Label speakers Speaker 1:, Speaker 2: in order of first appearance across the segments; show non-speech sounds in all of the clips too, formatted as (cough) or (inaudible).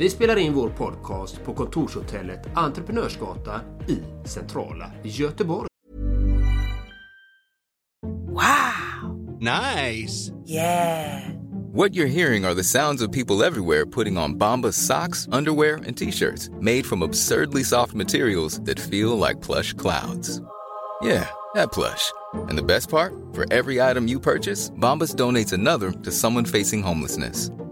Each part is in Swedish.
Speaker 1: Vi spelar in vår podcast på kontorshotellet Entreprenörsgata i centrala Göteborg.
Speaker 2: Nice.
Speaker 3: Yeah.
Speaker 4: What you're hearing are the sounds of people everywhere putting on Bombas socks, underwear, and t-shirts made from absurdly soft materials that feel like plush clouds. Yeah, that plush. And the best part? For every item you purchase, Bombas donates another to someone facing homelessness.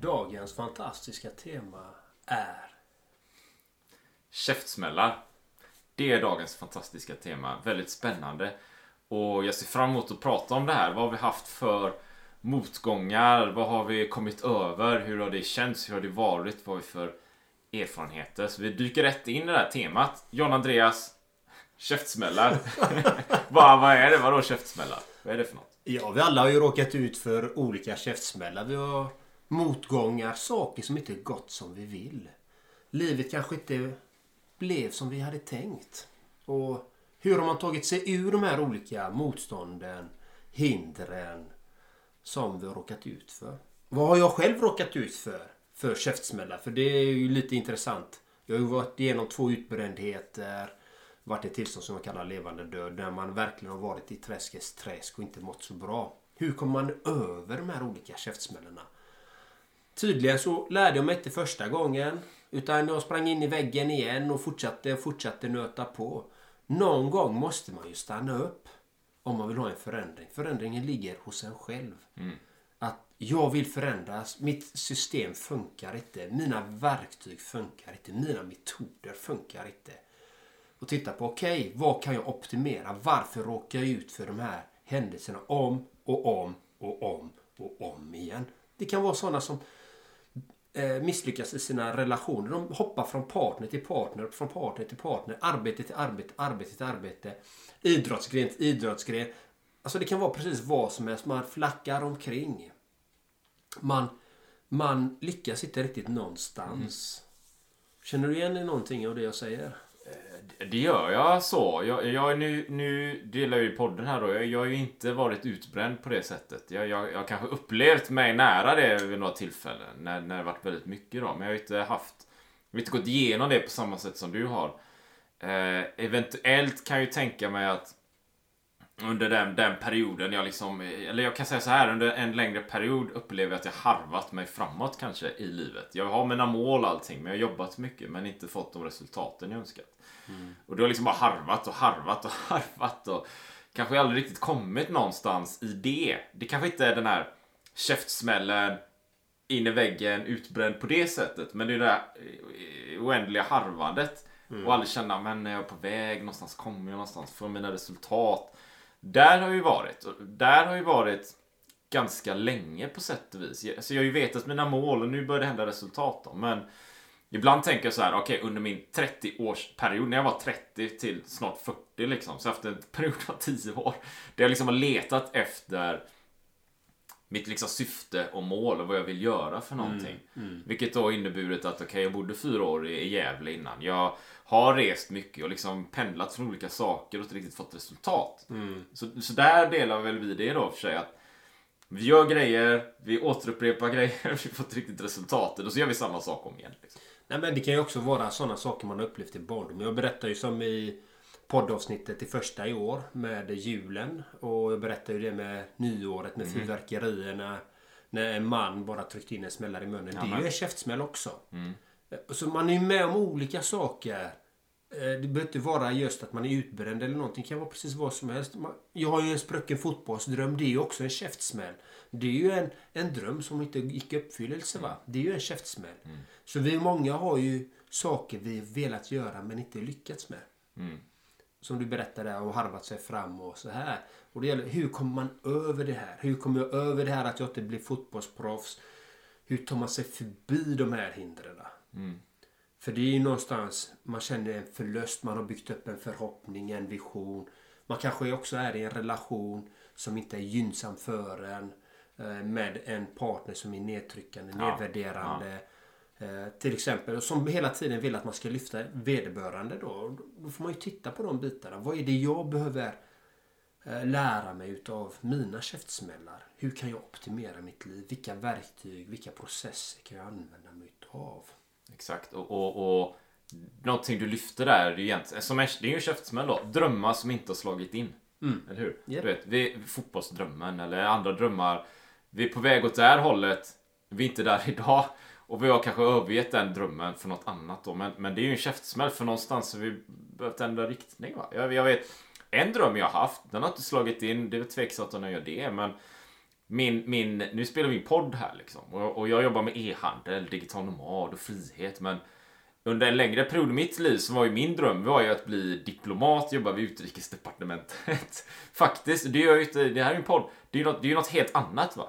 Speaker 1: Dagens fantastiska tema är
Speaker 5: Käftsmällar. Det är dagens fantastiska tema. Väldigt spännande. Och jag ser fram emot att prata om det här. Vad har vi haft för motgångar? Vad har vi kommit över? Hur har det känts? Hur har det varit? Vad har vi för erfarenheter? Så vi dyker rätt in i det här temat. John Andreas, käftsmällar. (laughs) vad, vad är det? Vadå käftsmällar? Vad är det för något?
Speaker 1: Ja, vi alla har ju råkat ut för olika käftsmällar. Vi har motgångar, saker som inte gått som vi vill. Livet kanske inte blev som vi hade tänkt. Och hur har man tagit sig ur de här olika motstånden, hindren som vi har råkat ut för? Vad har jag själv råkat ut för? För käftsmällar? För det är ju lite intressant. Jag har ju varit igenom två utbrändheter. Varit i ett tillstånd som jag kallar levande död. Där man verkligen har varit i träskets träsk och inte mått så bra. Hur kommer man över de här olika käftsmällarna? Tydligen så lärde jag mig inte första gången. Utan jag sprang in i väggen igen och fortsatte fortsatte nöta på. Någon gång måste man ju stanna upp. Om man vill ha en förändring. Förändringen ligger hos en själv. Att jag vill förändras. Mitt system funkar inte. Mina verktyg funkar inte. Mina metoder funkar inte. Och titta på, okej, okay, vad kan jag optimera? Varför råkar jag ut för de här händelserna om och om och om och om igen? Det kan vara sådana som eh, misslyckas i sina relationer. De hoppar från partner till partner, från partner till partner, arbete till arbete, arbete till arbete, idrottsgren till idrottsgren. Alltså det kan vara precis vad som helst. Man flackar omkring. Man, man lyckas inte riktigt någonstans. Känner du igen någonting av det jag säger?
Speaker 5: Eh, det gör jag så. Jag, jag, nu, nu delar jag ju podden här då. Jag, jag har ju inte varit utbränd på det sättet. Jag, jag, jag har kanske upplevt mig nära det vid några tillfällen. När, när det varit väldigt mycket då. Men jag har inte haft... Jag har inte gått igenom det på samma sätt som du har. Eh, eventuellt kan jag ju tänka mig att under den, den perioden jag liksom, eller jag kan säga så här, under en längre period upplever jag att jag harvat mig framåt kanske i livet. Jag har mina mål och allting, men jag har jobbat mycket men inte fått de resultaten jag önskat. Mm. Och du har liksom bara harvat och harvat och (laughs) harvat och kanske aldrig riktigt kommit någonstans i det. Det kanske inte är den här käftsmällen, in i väggen, utbränd på det sättet. Men det är det där oändliga harvandet. Mm. Och aldrig känna, men är jag på väg någonstans? Kommer jag någonstans? Får mina resultat? Där har jag ju varit. Och där har ju varit ganska länge på sätt och vis. Så jag har ju vetat mina mål och nu börjar det hända resultat då. Men Ibland tänker jag så här, okej under min 30-årsperiod, när jag var 30 till snart 40 liksom, så efter en period av 10 år, där jag liksom har letat efter mitt liksom syfte och mål och vad jag vill göra för någonting. Vilket då inneburit att okej, jag bodde fyra år i Gävle innan. Jag har rest mycket och liksom pendlat från olika saker och inte riktigt fått resultat. Så, så där delar väl vi det då för sig att vi gör grejer, vi återupprepar (laughs) grejer, vi får inte riktigt resultatet och så gör vi samma sak om igen. Liksom.
Speaker 1: Nej, men det kan ju också vara sådana saker man har upplevt i barndom. Jag berättar ju som i poddavsnittet i första i år med julen. Och jag berättar ju det med nyåret med fyrverkerierna. När en man bara tryckte in en smällare i munnen. Det är ju en käftsmäll också. Så man är ju med om olika saker. Eh, Det behöver inte vara just att man är utbränd eller någonting. Det kan vara precis vad som helst. Jag har ju en sprucken fotbollsdröm. Det är ju också en käftsmäll. Det är ju en, en dröm som inte gick i uppfyllelse. Va? Det är ju en käftsmäll. Så vi många har ju saker vi velat göra men inte lyckats med. Som du berättade och harvat sig fram och så här. Och det gäller hur kommer man över det här? Hur kommer jag över det här att jag inte blir fotbollsproffs? Hur tar man sig förbi de här hindren? För det är ju någonstans man känner en förlust, man har byggt upp en förhoppning, en vision. Man kanske också är i en relation som inte är gynnsam för en. eh, Med en partner som är nedtryckande,
Speaker 5: Ja,
Speaker 1: nedvärderande. Eh, till exempel, och som hela tiden vill att man ska lyfta vederbörande då. Då får man ju titta på de bitarna. Vad är det jag behöver eh, lära mig utav mina käftsmällar? Hur kan jag optimera mitt liv? Vilka verktyg, vilka processer kan jag använda mig utav?
Speaker 5: Exakt. Och, och, och någonting du lyfte där, det är ju egentligen, som är, det är ju en käftsmäll då. Drömmar som inte har slagit in. Eller hur?
Speaker 1: Ja.
Speaker 5: Du vet, vi, fotbollsdrömmen eller andra drömmar. Vi är på väg åt det här hållet. Vi är inte där (laughs) idag. Och vi har kanske övergett den drömmen för något annat då. Men, men det är ju en käftsmäll för någonstans har vi behövt ändra riktning. Va? Jag, jag vet, en dröm jag har haft, den har inte slagit in. Det är väl tveksamt om jag gör det. Men min, min, nu spelar vi en podd här liksom. Och, och jag jobbar med e-handel, digital nomad och frihet. Men under en längre period i mitt liv så var ju min dröm var ju att bli diplomat, jobba vid utrikesdepartementet. (laughs) Faktiskt, det, gör ju inte, det här är ju en podd. Det är ju något, det är något helt annat va.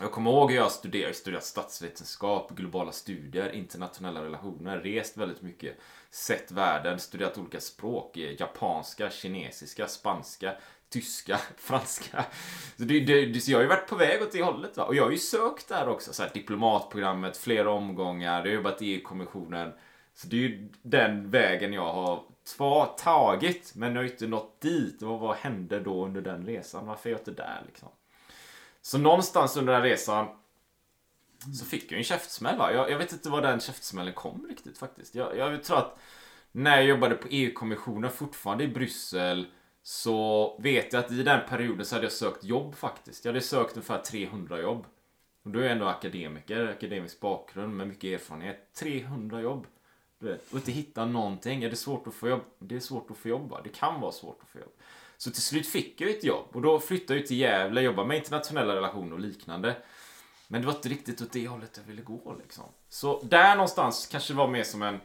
Speaker 5: Jag kommer ihåg hur jag studerade, jag studerat statsvetenskap, globala studier, internationella relationer, rest väldigt mycket, sett världen, studerat olika språk, eh, japanska, kinesiska, spanska, tyska, (laughs) franska. Så, det, det, det, så jag har ju varit på väg åt det hållet. Va? Och jag har ju sökt där också, så här, diplomatprogrammet, flera omgångar, jag har jobbat i EU-kommissionen. Så det är ju den vägen jag har tagit, men jag har ju inte nått dit. Och vad hände då under den resan? Varför är jag inte där liksom? Så någonstans under den resan så fick jag en käftsmäll. Va? Jag, jag vet inte var den käftsmällen kom riktigt faktiskt. Jag, jag tror att när jag jobbade på EU-kommissionen fortfarande i Bryssel så vet jag att i den perioden så hade jag sökt jobb faktiskt. Jag hade sökt ungefär 300 jobb. Och då är jag ändå akademiker, akademisk bakgrund med mycket erfarenhet. 300 jobb. Du vet, och inte hitta någonting. Är det svårt att få jobb? Det är svårt att få jobb va? Det kan vara svårt att få jobb. Så till slut fick jag ett jobb och då flyttade jag till Gävle, jobbade med internationella relationer och liknande. Men det var inte riktigt åt det hållet jag ville gå liksom. Så där någonstans kanske det var mer som en,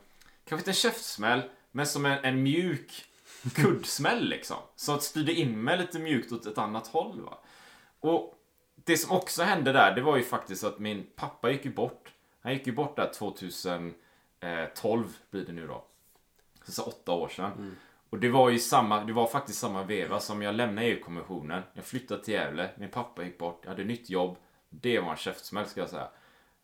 Speaker 5: kanske inte en käftsmäll, men som en, en mjuk kuddsmäll liksom. Så att styrde in mig lite mjukt åt ett annat håll va. Och det som också hände där, det var ju faktiskt att min pappa gick ju bort. Han gick ju bort där 2012 blir det nu då. Så åtta år sedan. Och det var ju samma, det var faktiskt samma veva som jag lämnade EU-kommissionen. Jag flyttade till Gävle, min pappa gick bort, jag hade nytt jobb. Det var en käftsmäll ska jag säga.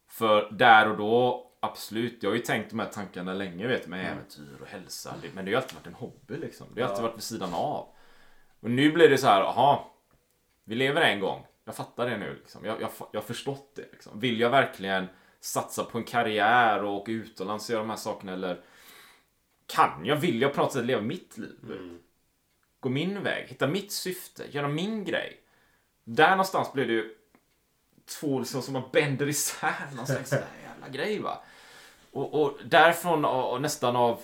Speaker 5: För där och då, absolut, jag har ju tänkt de här tankarna länge vet med äventyr och hälsa. Men det har ju alltid varit en hobby liksom. Det har alltid varit vid sidan av. Och nu blir det så här, aha, vi lever en gång. Jag fattar det nu. Liksom. Jag, jag, jag har förstått det. Liksom. Vill jag verkligen satsa på en karriär och åka utomlands och göra de här sakerna? Eller kan jag, vill jag på något sätt leva mitt liv? Gå min väg, hitta mitt syfte, göra min grej. Där någonstans blir det ju två liksom som man bänder isär någon (laughs) slags jävla grej va. Och, och därifrån och, nästan av,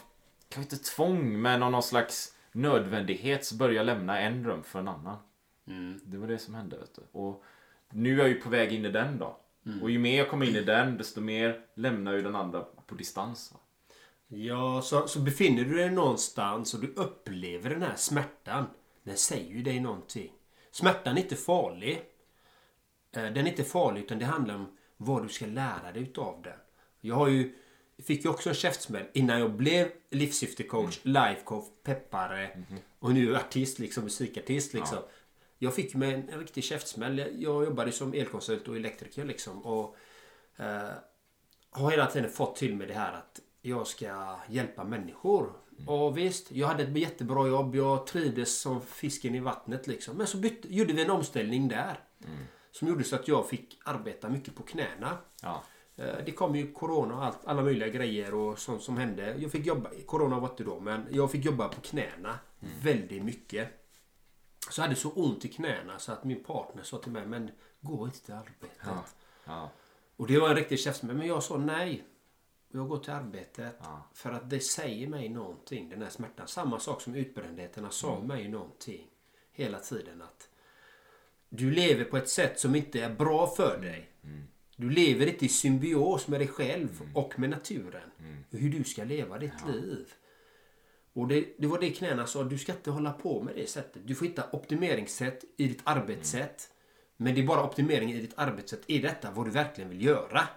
Speaker 5: kanske inte tvång, men av någon slags nödvändighet så börjar jag lämna en dröm för en annan. Det var det som hände vet du. Och nu är jag ju på väg in i den då. Och ju mer jag kommer in i den, desto mer lämnar ju den andra på distans.
Speaker 1: Ja, så, så befinner du dig någonstans och du upplever den här smärtan. Den säger ju dig någonting. Smärtan är inte farlig. Eh, Den är inte farlig utan det handlar om vad du ska lära dig utav den. Jag har ju fick ju också en käftsmäll innan jag blev livssyftecoach,
Speaker 5: Mm.
Speaker 1: lifecoach, peppare
Speaker 5: Mhm.
Speaker 1: och nu artist, liksom musikartist. Liksom. Jag fick med en, en riktig käftsmäll. Jag, jag jobbade som elkonsult och elektriker liksom. Och eh, har hela tiden fått till mig det här att jag ska hjälpa människor. Och visst, jag hade ett jättebra jobb. Jag trivdes som fisken i vattnet liksom. Men så bytte, gjorde vi en omställning där. Som gjorde så att jag fick arbeta mycket på knäna.
Speaker 5: Ja.
Speaker 1: Eh, Det kom ju corona och allt, alla möjliga grejer och sånt som hände. Jag fick jobba, corona var inte då, men jag fick jobba på knäna väldigt mycket. Så jag hade så ont i knäna så att min partner sa till mig, men gå inte till arbetet.
Speaker 5: Ja. Ja.
Speaker 1: Och det var en riktig käftsmäll. Men jag sa nej. Jag går till arbetet.
Speaker 5: Ja.
Speaker 1: För att det säger mig någonting, den här smärtan. Samma sak som utbrändheten sa
Speaker 5: Mm.
Speaker 1: mig någonting. Hela tiden att du lever på ett sätt som inte är bra för dig.
Speaker 5: Mm.
Speaker 1: Du lever inte i symbios med dig själv
Speaker 5: Mm.
Speaker 1: och med naturen. Hur du ska leva ditt liv. Och det, det var det knäna sa, du ska inte hålla på med det sättet. Du får hitta optimeringssätt i ditt arbetssätt. Men det är bara optimering i ditt arbetssätt. Är detta vad du verkligen vill göra?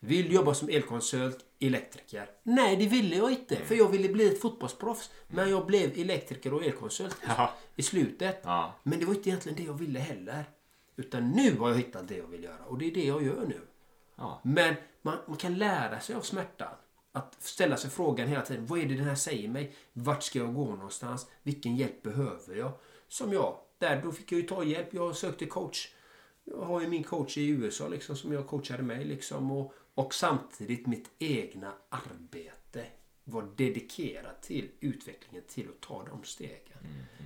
Speaker 1: Vill du jobba som elkonsult, elektriker? Nej, det ville jag inte. För jag ville bli ett fotbollsproffs. Men jag blev elektriker och elkonsult
Speaker 5: Ja.
Speaker 1: i slutet.
Speaker 5: Ja.
Speaker 1: Men det var inte egentligen det jag ville heller. Utan nu har jag hittat det jag vill göra. Och det är det jag gör nu.
Speaker 5: Ja.
Speaker 1: Men man, man kan lära sig av smärtan. Att ställa sig frågan hela tiden. Vad är det den här säger mig? Vart ska jag gå någonstans? Vilken hjälp behöver jag? Som jag. Där då fick jag ju ta hjälp. Jag sökte coach. Jag har ju min coach i USA liksom som jag coachade mig liksom. Och, och samtidigt mitt egna arbete var dedikerat till utvecklingen till att ta de stegen.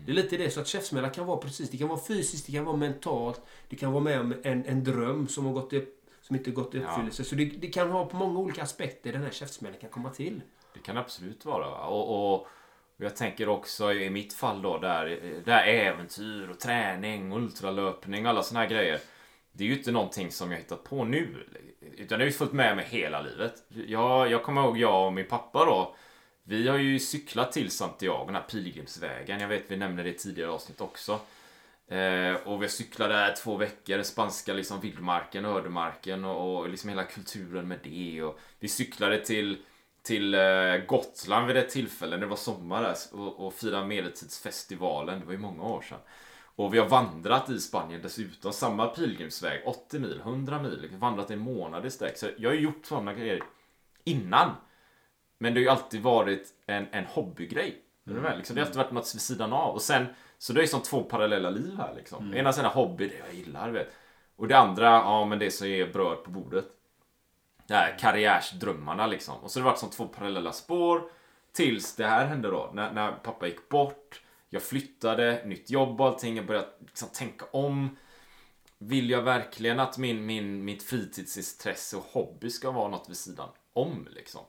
Speaker 1: Det är lite det så att käftsmällar kan vara precis, det kan vara fysiskt, det kan vara mentalt, det kan vara med om en, en dröm som har gått upp, som inte gått i uppfyllelse. Så det, det kan ha på många olika aspekter den här käftsmällen kan komma till.
Speaker 5: Det kan absolut vara. va? Och, och, och jag tänker också i mitt fall då där, där äventyr och träning, ultralöpning och alla såna här grejer. Det är ju inte någonting som jag hittat på nu. Utan det har ju följt med mig hela livet. Jag, jag kommer ihåg jag och min pappa då. Vi har ju cyklat till Santiago, den här pilgrimsvägen. Jag vet vi nämnde det i tidigare avsnitt också. Eh, och vi cyklade där två veckor, spanska liksom vildmarken, ödemarken och, och liksom hela kulturen med det. Och vi cyklade till, till eh, Gotland vid ett tillfälle, det var sommar där, och, och firade medeltidsfestivalen, det var ju många år sedan. Och vi har vandrat i Spanien dessutom, samma pilgrimsväg, 80 mil, 100 mil, vandrat en månad i sträck. Så jag har ju gjort sådana grejer innan. Men det har ju alltid varit en, en hobbygrej. Med? Liksom, det har alltid varit något vid sidan av. Och sen, så det är som två parallella liv här. Liksom. Ena sidan hobby, det jag gillar. Vet. Och det andra, ja men det som är bröd på bordet. Det här karriärsdrömmarna liksom. Och så har det varit som två parallella spår. Tills det här hände då. När, när pappa gick bort. Jag flyttade, nytt jobb och allting. Jag började liksom tänka om. Vill jag verkligen att min, min, mitt fritidsintresse och hobby ska vara något vid sidan om liksom?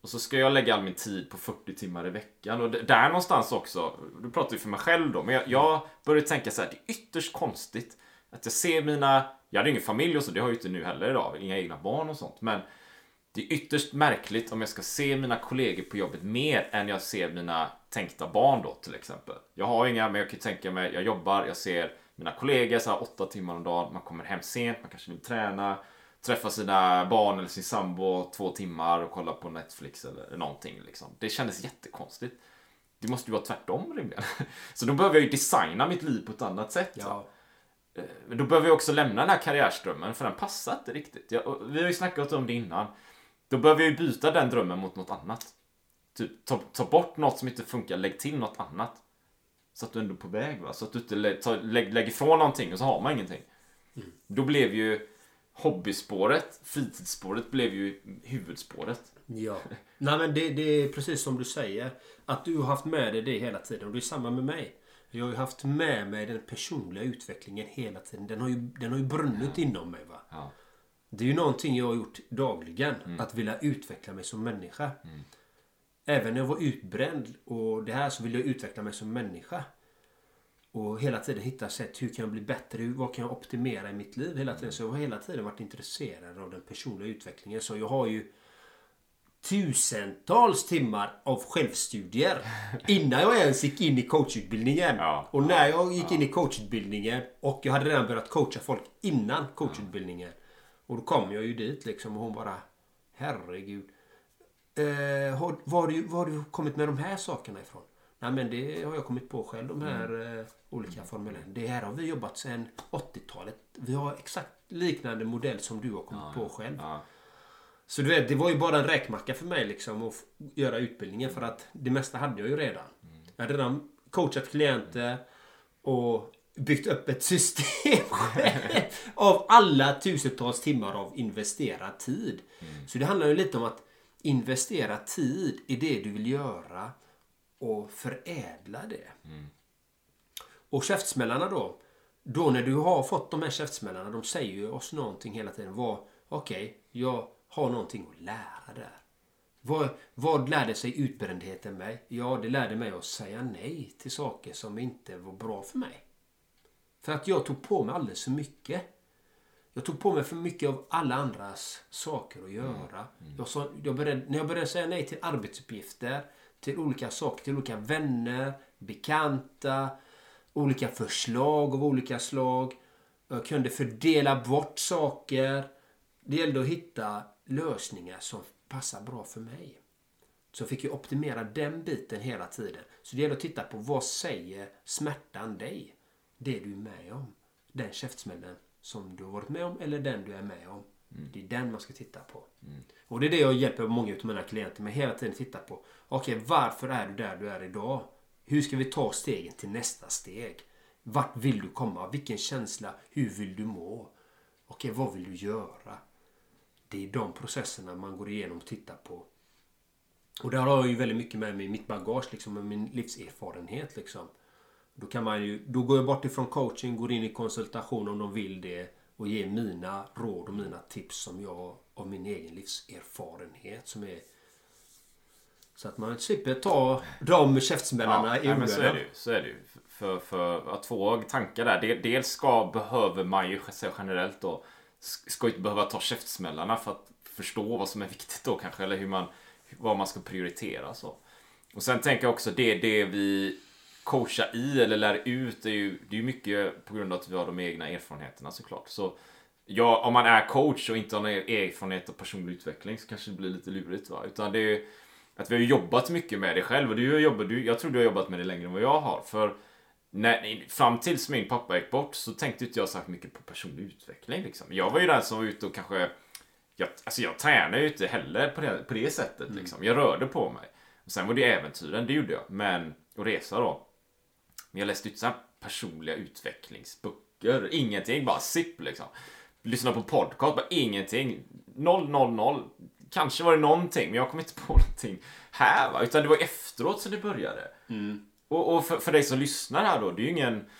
Speaker 5: Och så ska jag lägga all min tid på 40 timmar i veckan. Och där någonstans också, du pratar ju för mig själv då, men jag, jag började tänka så här, det är ytterst konstigt att jag ser mina, jag hade ingen familj och så, det har jag ju inte nu heller idag, inga egna barn och sånt, men det är ytterst märkligt om jag ska se mina kollegor på jobbet mer än jag ser mina tänkta barn då till exempel. Jag har inga, men jag kan tänka mig, jag jobbar, jag ser mina kollegor så här åtta timmar om dagen, man kommer hem sent, man kanske vill träna, träffa sina barn eller sin sambo två timmar och kolla på Netflix eller någonting liksom. Det kändes jättekonstigt. Det måste ju vara tvärtom rimligen. (laughs) Så då behöver jag ju designa mitt liv på ett annat sätt.
Speaker 1: Ja.
Speaker 5: Men då behöver jag också lämna den här karriärströmmen för den passar inte riktigt. Jag, vi har ju snackat om det innan. Då behöver jag ju byta den drömmen mot något annat. Typ ta, ta bort något som inte funkar, lägg till något annat. Så att du ändå är på väg va. Så att du inte lä, ta, lägg, lägger ifrån någonting och så har man ingenting. Då blev ju hobbyspåret, fritidsspåret blev ju huvudspåret.
Speaker 1: Ja. Nej men det, det är precis som du säger. Att du har haft med dig det hela tiden. Och det är samma med mig. Jag har ju haft med mig den personliga utvecklingen hela tiden. Den har ju, den har ju brunnit inom mig. va.
Speaker 5: Ja.
Speaker 1: Det är ju någonting jag har gjort dagligen. Att vilja utveckla mig som människa. Även när jag var utbränd och det här så vill jag utveckla mig som människa. Och hela tiden hitta sätt. Hur kan jag bli bättre? Vad kan jag optimera i mitt liv hela tiden? Så jag har hela tiden varit intresserad av den personliga utvecklingen. Så jag har ju tusentals timmar av självstudier (laughs) innan jag ens gick in i coachutbildningen.
Speaker 5: Ja.
Speaker 1: Och när jag gick in i coachutbildningen och jag hade redan börjat coacha folk innan coachutbildningen. Och då kom jag ju dit liksom och hon bara Herregud. Eh, har, var, du, var har du kommit med de här sakerna ifrån? Nej men det har jag kommit på själv de här
Speaker 5: Mm.
Speaker 1: eh, olika formulären. Det här har vi jobbat sedan 80-talet. Vi har exakt liknande modell som du har kommit på själv.
Speaker 5: Ja.
Speaker 1: Så du vet, det var ju bara en räkmacka för mig liksom att göra utbildningen för att det mesta hade jag ju redan. Jag hade redan coachat klienter och byggt upp ett system (laughs) av alla tusentals timmar av investerad tid. Så det handlar ju lite om att investera tid i det du vill göra och förädla det. Och käftsmällarna då. Då när du har fått de här käftsmällarna, de säger ju oss någonting hela tiden. Vad, Okej, jag har någonting att lära där. Vad, vad lärde sig utbrändheten mig? Ja, det lärde mig att säga nej till saker som inte var bra för mig. För att jag tog på mig alldeles för mycket. Jag tog på mig för mycket av alla andras saker att göra. Jag sa, jag började, när jag började säga nej till arbetsuppgifter, till olika saker, till olika vänner, bekanta, olika förslag av olika slag. Jag kunde fördela bort saker. Det gällde att hitta lösningar som passar bra för mig. Så fick jag optimera den biten hela tiden. Så det gäller att titta på vad säger smärtan dig? Det du är med om. Den käftsmällen som du har varit med om eller den du är med om. Det är den man ska titta på. Och det är det jag hjälper många av mina klienter med hela tiden titta på. Okej, varför är du där du är idag? Hur ska vi ta stegen till nästa steg? Vart vill du komma? Vilken känsla? Hur vill du må? Okej, vad vill du göra? Det är de processerna man går igenom och tittar på. Och där har jag ju väldigt mycket med mig i mitt bagage, liksom, med min livserfarenhet. Liksom. Då, kan man ju, då går jag bort ifrån coaching, går in i konsultation om de vill det och ger mina råd och mina tips som jag av min egen livserfarenhet. Som är, så att man slipper ta de käftsmällarna i
Speaker 5: nej, men så är
Speaker 1: onödan.
Speaker 5: det ju. Så är det ju. För, för två tankar där. Del- Dels ska, behöver man ju generellt då. Ska inte behöva ta käftsmällarna för att förstå vad som är viktigt då kanske. Eller hur man, vad man ska prioritera så. Och sen tänker jag också det, det vi coacha i eller lär ut är ju, det är ju mycket på grund av att vi har de egna erfarenheterna såklart. Så ja, om man är coach och inte har någon erfarenhet av personlig utveckling så kanske det blir lite lurigt va. Utan det är ju att vi har jobbat mycket med det själv och du har jobbat, du, jag tror du har jobbat med det längre än vad jag har. För när, fram tills min pappa gick bort så tänkte inte jag särskilt mycket på personlig utveckling. Liksom. Jag var ju den som var ute och kanske... Jag, alltså jag tränade ju inte heller på det, på det sättet. Liksom. Jag rörde på mig. Och sen var det äventyren, det gjorde jag. Men, och resa då. Men jag läste inte så här personliga utvecklingsböcker. Ingenting, bara sipp liksom. Lyssna på podcast, bara ingenting. Noll, noll, noll. Kanske var det någonting, men jag kom inte på någonting här va. Utan det var efteråt som det började. Och, och för, för dig som lyssnar här då, det är ju ingen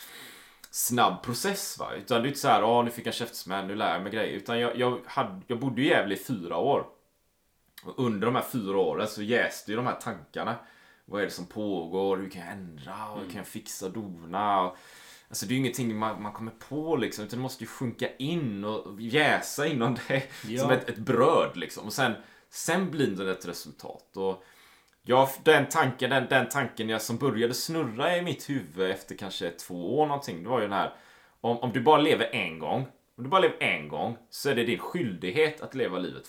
Speaker 5: snabb process va. Utan det är inte så här, ja nu fick jag käftsmäll, nu lär jag mig grejer. Utan jag, jag, hade, jag bodde i Gävle i fyra år. Och under de här fyra åren så jäste ju de här tankarna. Vad är det som pågår? Hur kan jag ändra? Och hur kan jag fixa och dona? Alltså det är ju ingenting man, man kommer på liksom. Utan det måste ju sjunka in och jäsa inom det. (laughs)
Speaker 1: Ja.
Speaker 5: Som ett, ett bröd liksom. Och sen, sen blir det ett resultat. Och Ja, den tanken, den, den tanken jag som började snurra i mitt huvud efter kanske två år någonting. Det var ju den här. Om, om du bara lever en gång. Om du bara lever en gång. Så är det din skyldighet att leva livet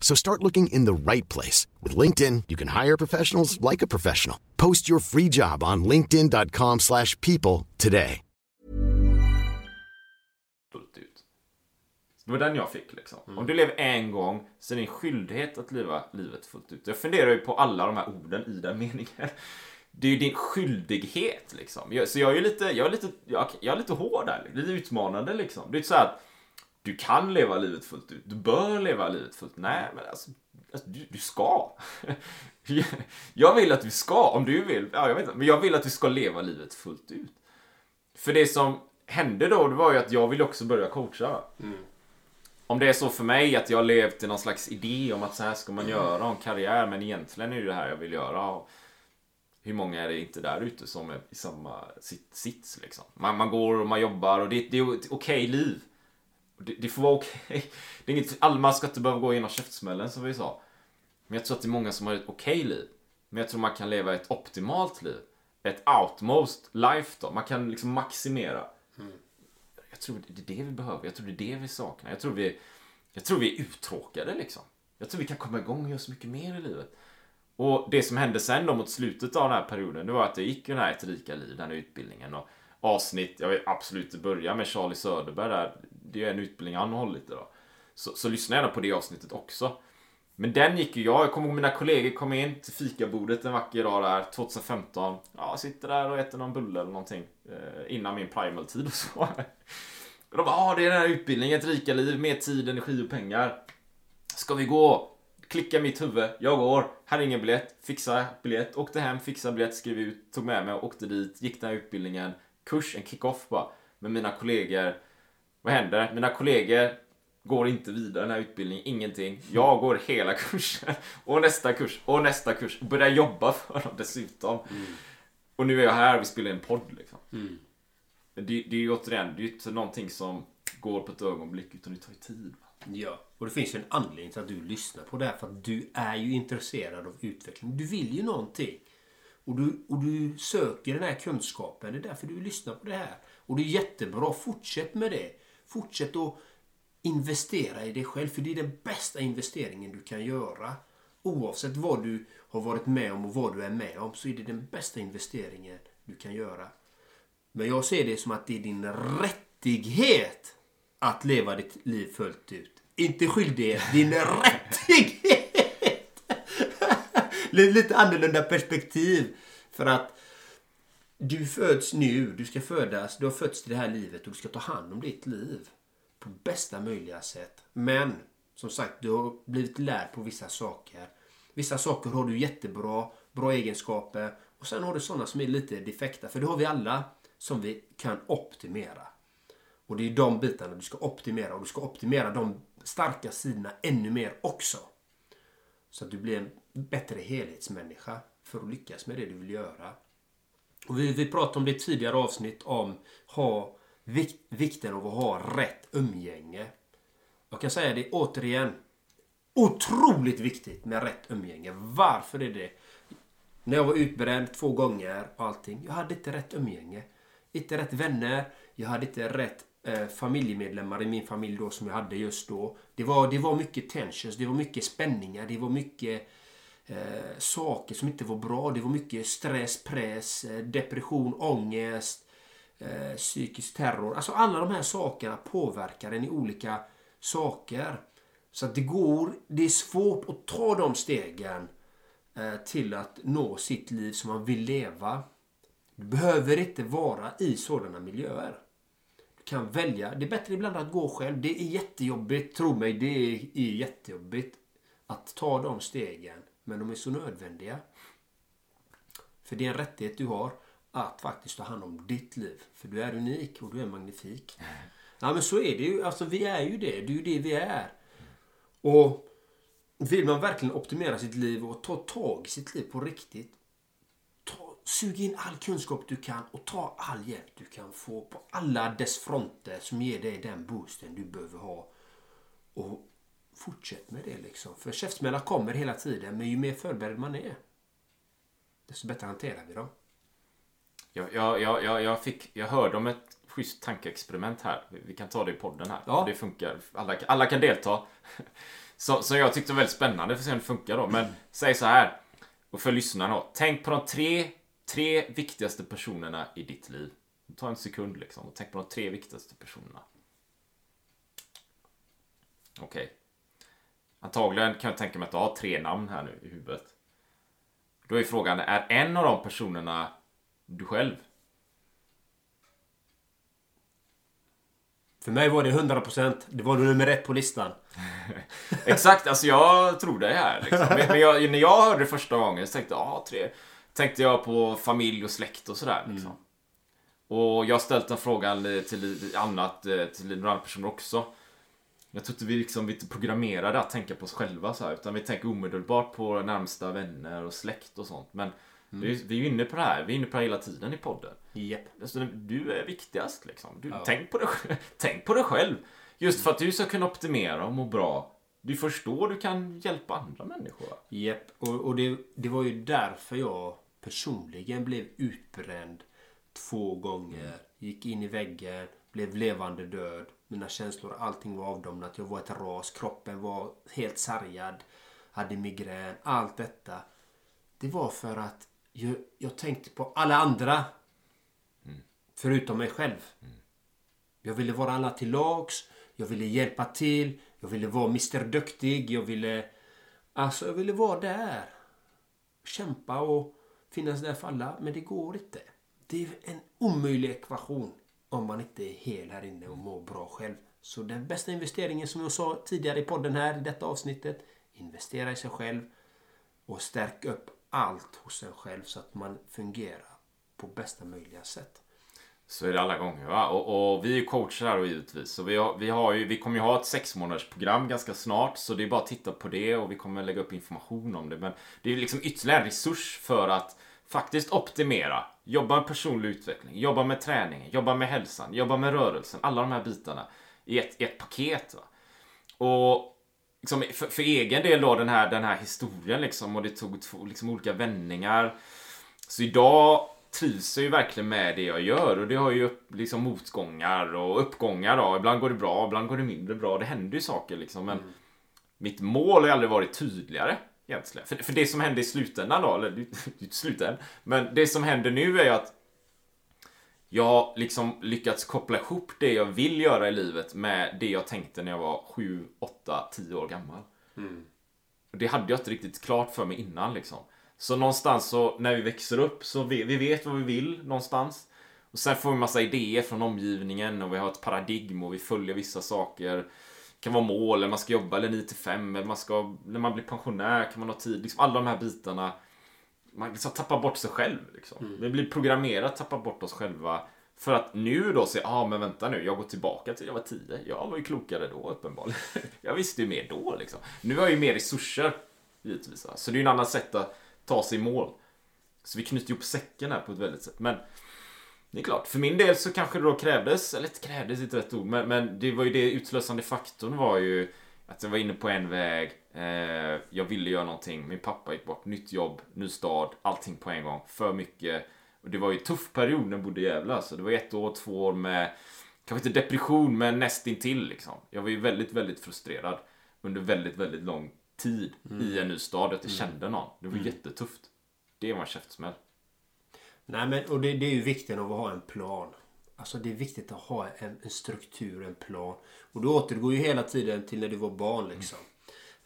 Speaker 6: So start looking in the right place. With LinkedIn, you can hire professionals like a professional. Post your free job on linkedin.com slash people today.
Speaker 5: fullt ut. Det var den jag fick liksom. Om du lever en gång så är det en skyldighet att leva livet fullt ut. Jag funderar ju på alla de här orden i den meningen. Det är ju din skyldighet liksom. Så jag är ju lite, jag är lite, jag, är lite hård där. Lite utmanande liksom. Det är inte så att du kan leva livet fullt ut. Du bör leva livet fullt ut. Nej, men alltså, alltså du, du ska. (laughs) jag vill att du ska, om du vill. Ja, jag vet inte. Men jag vill att du ska leva livet fullt ut. För det som hände då, det var ju att jag ville också börja coacha. Om det är så för mig att jag levt i någon slags idé om att så här ska man göra, om karriär, men egentligen är det det här jag vill göra. Och hur många är det inte där ute som är i samma sit- sits liksom? Man, man går och man jobbar och det, det är ett okej liv. Det, det får vara okej. (laughs) Det är inget, alla man ska inte behöva gå igenom käftsmällen som vi sa. Men jag tror att det är många som har ett okej liv. Men jag tror man kan leva ett optimalt liv. Ett outmost life då. Man kan liksom maximera. Jag tror det är det vi behöver. Jag tror det är det vi saknar. Jag tror vi, jag tror vi är uttråkade liksom. Jag tror vi kan komma igång och göra så mycket mer i livet. Och det som hände sen då mot slutet av den här perioden, det var att jag gick ju den här Ett rika liv, den här utbildningen. Och avsnitt, jag vill absolut börja med Charlie Söderberg där. Det är en utbildning han har hållit idag. Så, så lyssna gärna på det avsnittet också. Men den gick ju jag. Jag kommer ihåg mina kollegor kom in till fikabordet en vacker dag där 2015. Ja, sitter där och äter någon bulle eller någonting. Eh, innan min primal-tid och så. (laughs) Och de bara, ah, det är den här utbildningen, ett rika liv, mer tid, energi och pengar. Ska vi gå? Klicka mitt huvud, jag går. Här är ingen biljett, fixa biljett, åkte hem, fixa biljett, skrev ut, tog med mig och åkte dit, gick den här utbildningen. Kurs, en kick-off bara. Med mina kollegor. Vad händer? Mina kollegor går inte vidare den här utbildningen, ingenting. Jag går hela kursen (laughs) och nästa kurs och nästa kurs och börjar jobba för dem dessutom. Och nu är jag här och vi spelar en podd liksom. Men det, det är ju återigen, det är ju inte någonting som går på ett ögonblick utan det tar ju tid.
Speaker 1: Ja, och det finns ju en anledning till att du lyssnar på det här. För att du är ju intresserad av utveckling. Du vill ju någonting. Och du, och du söker den här kunskapen. Det är därför du lyssnar på det här. Och det är jättebra. Fortsätt med det. Fortsätt att investera i dig själv. För det är den bästa investeringen du kan göra. Oavsett vad du har varit med om och vad du är med om så är det den bästa investeringen du kan göra. Men jag ser det som att det är din rättighet att leva ditt liv fullt ut. Inte skyldighet, din rättighet! Lite (laughs) lite annorlunda perspektiv. För att du föds nu, du ska födas, du har fötts till det här livet och du ska ta hand om ditt liv. På bästa möjliga sätt. Men, som sagt, du har blivit lärd på vissa saker. Vissa saker har du jättebra, bra egenskaper. Och sen har du sådana som är lite defekta. För det har vi alla som vi kan optimera. Och det är de bitarna du ska optimera. Och du ska optimera de starka sidorna ännu mer också. Så att du blir en bättre helhetsmänniska för att lyckas med det du vill göra. Och vi, vi pratade om det i tidigare avsnitt om ha, vik, vikten av att ha rätt umgänge. Jag kan säga det återigen. Otroligt viktigt med rätt umgänge. Varför är det? När jag var utbränd två gånger och allting. Jag hade inte rätt umgänge. Inte rätt vänner. Jag hade inte rätt eh, familjemedlemmar i min familj då som jag hade just då. Det var, det var mycket tensions, det var mycket spänningar, det var mycket eh, saker som inte var bra. Det var mycket stress, press, eh, depression, ångest, eh, psykisk terror. Alltså alla de här sakerna påverkar en i olika saker. Så att det går, det är svårt att ta de stegen eh, till att nå sitt liv som man vill leva. Du behöver inte vara i sådana miljöer. Du kan välja. Det är bättre ibland att gå själv. Det är jättejobbigt. Tro mig, det är jättejobbigt att ta de stegen. Men de är så nödvändiga. För det är en rättighet du har att faktiskt ta hand om ditt liv. För du är unik och du är magnifik. Ja men så är det ju. Alltså vi är ju det. Det är ju det vi är. Och vill man verkligen optimera sitt liv och ta tag i sitt liv på riktigt. Ta, sug in all kunskap du kan och ta all hjälp du kan få på alla dess fronter som ger dig den boosten du behöver ha. Och fortsätt med det liksom. För käftsmällar kommer hela tiden, men ju mer förberedd man är, desto bättre hanterar vi dem.
Speaker 5: Jag, jag, jag, jag, fick, jag hörde om ett schysst tankeexperiment här. Vi- kan ta det i podden här.
Speaker 1: Ja.
Speaker 5: Det funkar. Alla, alla kan delta. (laughs) Så, så jag tyckte var väldigt spännande för att se om det funkar då. Men säg så här. Och för lyssnarna då. Tänk på de tre, tre viktigaste personerna i ditt liv. Ta en sekund liksom och tänk på de tre viktigaste personerna. Okej. Antagligen kan jag tänka mig att du har tre namn här nu i huvudet. Då är frågan, är en av de personerna du själv?
Speaker 1: För mig var det 100%. Det var nummer ett på listan. (laughs)
Speaker 5: Exakt, alltså jag tror det här. Liksom. (laughs) Men, jag, när jag hörde det första gången så tänkte jag, ah, tre. Tänkte jag på familj och släkt och sådär. Liksom. Och jag har ställt den frågan till annat, eh, till några andra personer också. Jag tror inte vi liksom vi inte programmerade att tänka på oss själva så här, utan vi tänker omedelbart på närmsta vänner och släkt och sånt. Men vi, vi är ju inne på det här, vi är inne på det hela tiden i podden.
Speaker 1: Japp.
Speaker 5: Alltså, du är viktigast liksom. Du,
Speaker 1: Ja.
Speaker 5: tänk, på sj- (laughs) tänk på det själv. Just för att du ska kunna optimera och må bra. Det är först då du kan hjälpa andra människor.
Speaker 1: Japp. Och, och det, det var ju därför jag personligen blev utbränd två gånger. Gick in i väggen, blev levande död. Mina känslor, allting var avdomnat. Jag var ett ras. Kroppen var helt sargad. Hade migrän. Allt detta. Det var för att jag, jag tänkte på alla andra. Förutom mig själv. Jag ville vara alla till lags. Jag ville hjälpa till. Jag ville vara Mr Duktig. Jag ville... Alltså, jag ville vara där. Kämpa och finnas där för alla. Men det går inte. Det är en omöjlig ekvation om man inte är hel här inne och mår bra själv. Så den bästa investeringen som jag sa tidigare i podden här i detta avsnittet. Investera i sig själv och stärk upp allt hos en själv så att man fungerar på bästa möjliga sätt.
Speaker 5: Så är det alla gånger. Va? Och, och vi är coacher här och givetvis. Så vi, har, vi, har ju, vi kommer ju ha ett sex månaders program ganska snart. Så det är bara att titta på det och vi kommer lägga upp information om det. Men det är ju liksom ytterligare en resurs för att faktiskt optimera. Jobba med personlig utveckling, jobba med träningen, jobba med hälsan, jobba med rörelsen. Alla de här bitarna i ett, i ett paket. Va? Och liksom, för, för egen del då den här, den här historien liksom och det tog två liksom, olika vändningar. Så idag trivs jag ju verkligen med det jag gör och det har ju upp, liksom motgångar och uppgångar då. Ibland går det bra, ibland går det mindre bra. Det händer ju saker liksom men mitt mål har aldrig varit tydligare egentligen. För, för det som hände i slutändan då, eller (laughs) inte slut än, men det som händer nu är ju att jag har liksom lyckats koppla ihop det jag vill göra i livet med det jag tänkte när jag var 7, 8, 10 år gammal. Och det hade jag inte riktigt klart för mig innan liksom. Så någonstans så när vi växer upp så vi, vi vet vad vi vill någonstans. Och sen får vi massa idéer från omgivningen och vi har ett paradigm och vi följer vissa saker. Kan vara mål, eller man ska jobba eller 9 till 5 eller man ska, när man blir pensionär kan man ha tid. Liksom alla de här bitarna. Man liksom tappar bort sig själv. Liksom. Vi blir programmerade att tappa bort oss själva. För att nu då se, ja ah, men vänta nu, jag går tillbaka till jag var 10. Jag var ju klokare då uppenbarligen. (laughs) jag visste ju mer då liksom. Nu har jag ju mer resurser, givetvis. Så det är ju en annan sätt att ta sig i mål. Så vi knyter ihop säcken här på ett väldigt sätt. Men det är klart, för min del så kanske det då krävdes, eller krävdes inte rätt ord, men, men det var ju det utlösande faktorn var ju att jag var inne på en väg. Eh, jag ville göra någonting. Min pappa gick bort. Nytt jobb, ny stad, allting på en gång. För mycket. Och det var ju en tuff period när jag bodde i Gävle. Alltså. Det var ett år, två år med, kanske inte depression, men nästintill liksom. Jag var ju väldigt, väldigt frustrerad under väldigt, väldigt lång tid i en ny stad. Att jag kände någon. Det var jättetufft. Det var en käftsmäll.
Speaker 1: Nej, men och det, det är ju viktigt av att ha en plan. Alltså det är viktigt att ha en, en struktur, en plan. Och du återgår ju hela tiden till när du var barn liksom.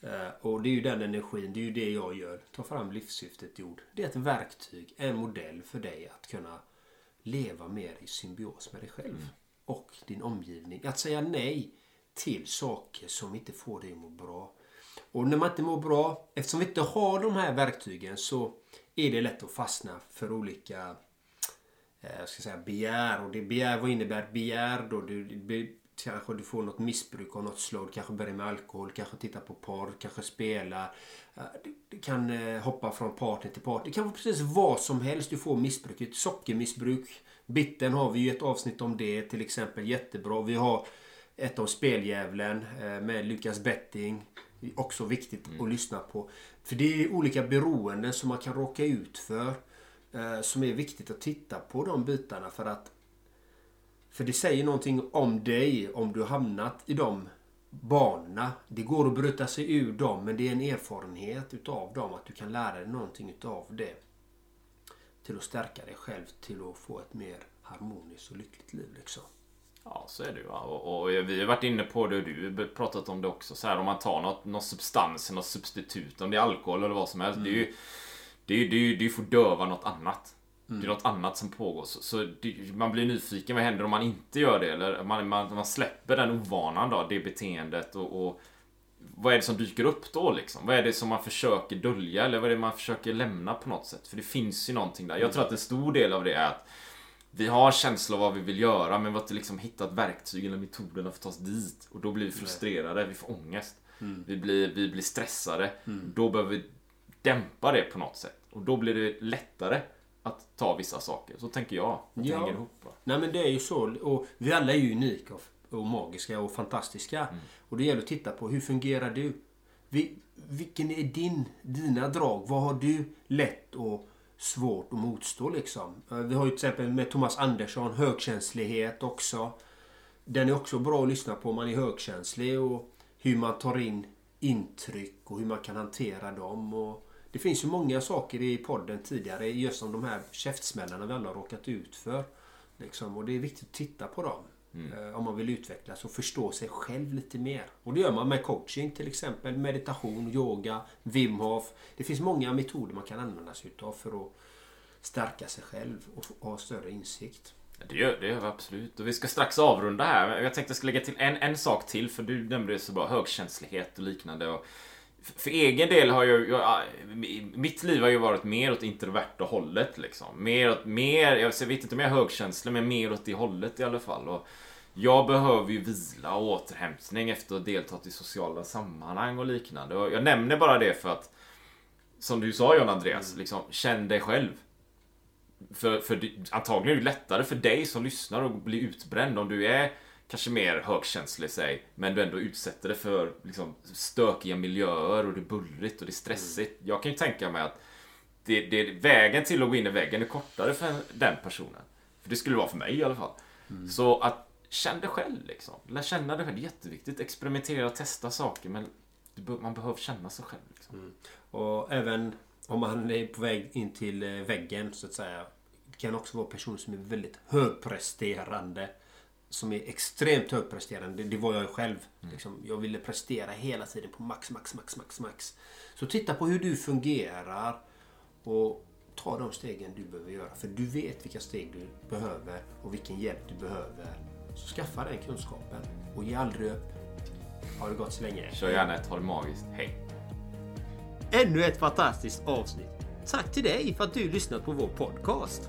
Speaker 1: Eh, och det är ju den energin, det är ju det jag gör. Ta fram livssyftet jord. Det är ett verktyg, en modell för dig att kunna leva mer i symbios med dig själv. Och din omgivning. Att säga nej till saker som inte får dig att må bra. Och när man inte mår bra, eftersom vi inte har de här verktygen så är det lätt att fastna för olika eh, ska säga, begär. Och det begär, vad innebär begär då? Du, be, kanske du får något missbruk av något slag. Du kanske börjar med alkohol, kanske titta på porr, kanske spela. Eh, du, du kan eh, hoppa från partner till partner. Det kan vara precis vad som helst du får missbruk. Ett sockermissbruk. Bitten har vi ju ett avsnitt om det till exempel. Jättebra. Vi har ett om speldjävulen eh, med Lukas Betting. Också viktigt att lyssna på. För det är olika beroenden som man kan råka ut för. Eh, som är viktigt att titta på de bitarna för att för det säger någonting om dig om du har hamnat i de banorna. Det går att bryta sig ur dem men det är en erfarenhet utav dem att du kan lära dig någonting utav det. Till att stärka dig själv till att få ett mer harmoniskt och lyckligt liv liksom.
Speaker 5: Ja, så är det ju. Och, och vi har varit inne på det och du har pratat om det också. Så här, om man tar något, någon substans, något substitut, om det är alkohol eller vad som helst. Det är ju det är, ju- det är, ju- det är ju för att döva något annat. Det är något annat som pågår. Så, så det, man blir nyfiken. Vad händer om man inte gör det? Eller man, man, man släpper den ovanan då, det beteendet och, och vad är det som dyker upp då liksom? Vad är det som man försöker dölja eller vad är det man försöker lämna på något sätt? För det finns ju någonting där. Jag tror att en stor del av det är att vi har känsla av vad vi vill göra men vi har inte liksom hittat verktyg eller metoderna för att ta oss dit. Och då blir vi frustrerade, vi får ångest. Vi, blir, vi blir stressade. Då behöver vi dämpa det på något sätt. Och då blir det lättare att ta vissa saker. Så tänker jag. Att det
Speaker 1: Ja.
Speaker 5: hänger ihop. Va?
Speaker 1: Nej men det är ju så. Och vi alla är ju unika och, magiska och fantastiska. Och det gäller att titta på hur fungerar du? Vi, vilken är din, dina drag? Vad har du lätt och svårt att motstå liksom? Eh, vi har ju till exempel med Thomas Andersson högkänslighet också. Den är också bra att lyssna på om man är högkänslig och hur man tar in intryck och hur man kan hantera dem. Och det finns ju många saker i podden tidigare just om de här käftsmällarna vi alla har råkat ut för. Liksom. Och det är viktigt att titta på dem eh, Om man vill utvecklas och förstå sig själv lite mer. Och det gör man med coaching till exempel. Meditation, yoga, Wim Hof. Det finns många metoder man kan använda sig utav för att stärka sig själv och ha större insikt.
Speaker 5: Det gör, det gör vi absolut. Och vi ska strax avrunda här. Jag tänkte jag ska lägga till en, en sak till. För du nämnde det så bra. Högkänslighet och liknande. Och för egen del har jag, jag... Mitt liv har ju varit mer åt introverta hållet. Liksom. Mer åt... Mer, jag vet inte om jag är högkänslig, men mer åt det hållet i alla fall. Och jag behöver ju vila och återhämtning efter att ha deltagit i sociala sammanhang och liknande. Och jag nämner bara det för att... Som du sa John Andreas, liksom, känn dig själv. För, för antagligen är det lättare för dig som lyssnar att bli utbränd om du är kanske mer högkänslig säg, men du ändå utsätter dig för liksom, stökiga miljöer och det är bullrigt och det är stressigt. Jag kan ju tänka mig att det, det, vägen till att gå in i väggen är kortare för den personen. För det skulle vara för mig i alla fall. Så att känn dig själv liksom. Lär känna dig själv. Det är jätteviktigt. Experimentera, testa saker. Men man behöver känna sig själv. Liksom.
Speaker 1: Och även om man är på väg in till eh, väggen så att säga. Det kan också vara personer som är väldigt högpresterande. Som är extremt högpresterande. Det var jag själv. Liksom, jag ville prestera hela tiden på max, max, max, max, max. Så titta på hur du fungerar. Och ta de stegen du behöver göra. För du vet vilka steg du behöver och vilken hjälp du behöver. Så skaffa den kunskapen. Och ge aldrig upp. Ha det gott så länge.
Speaker 5: Kör gärna ett Ha det magiskt. Hej!
Speaker 1: Ännu ett fantastiskt avsnitt. Tack till dig för att du lyssnat på vår podcast.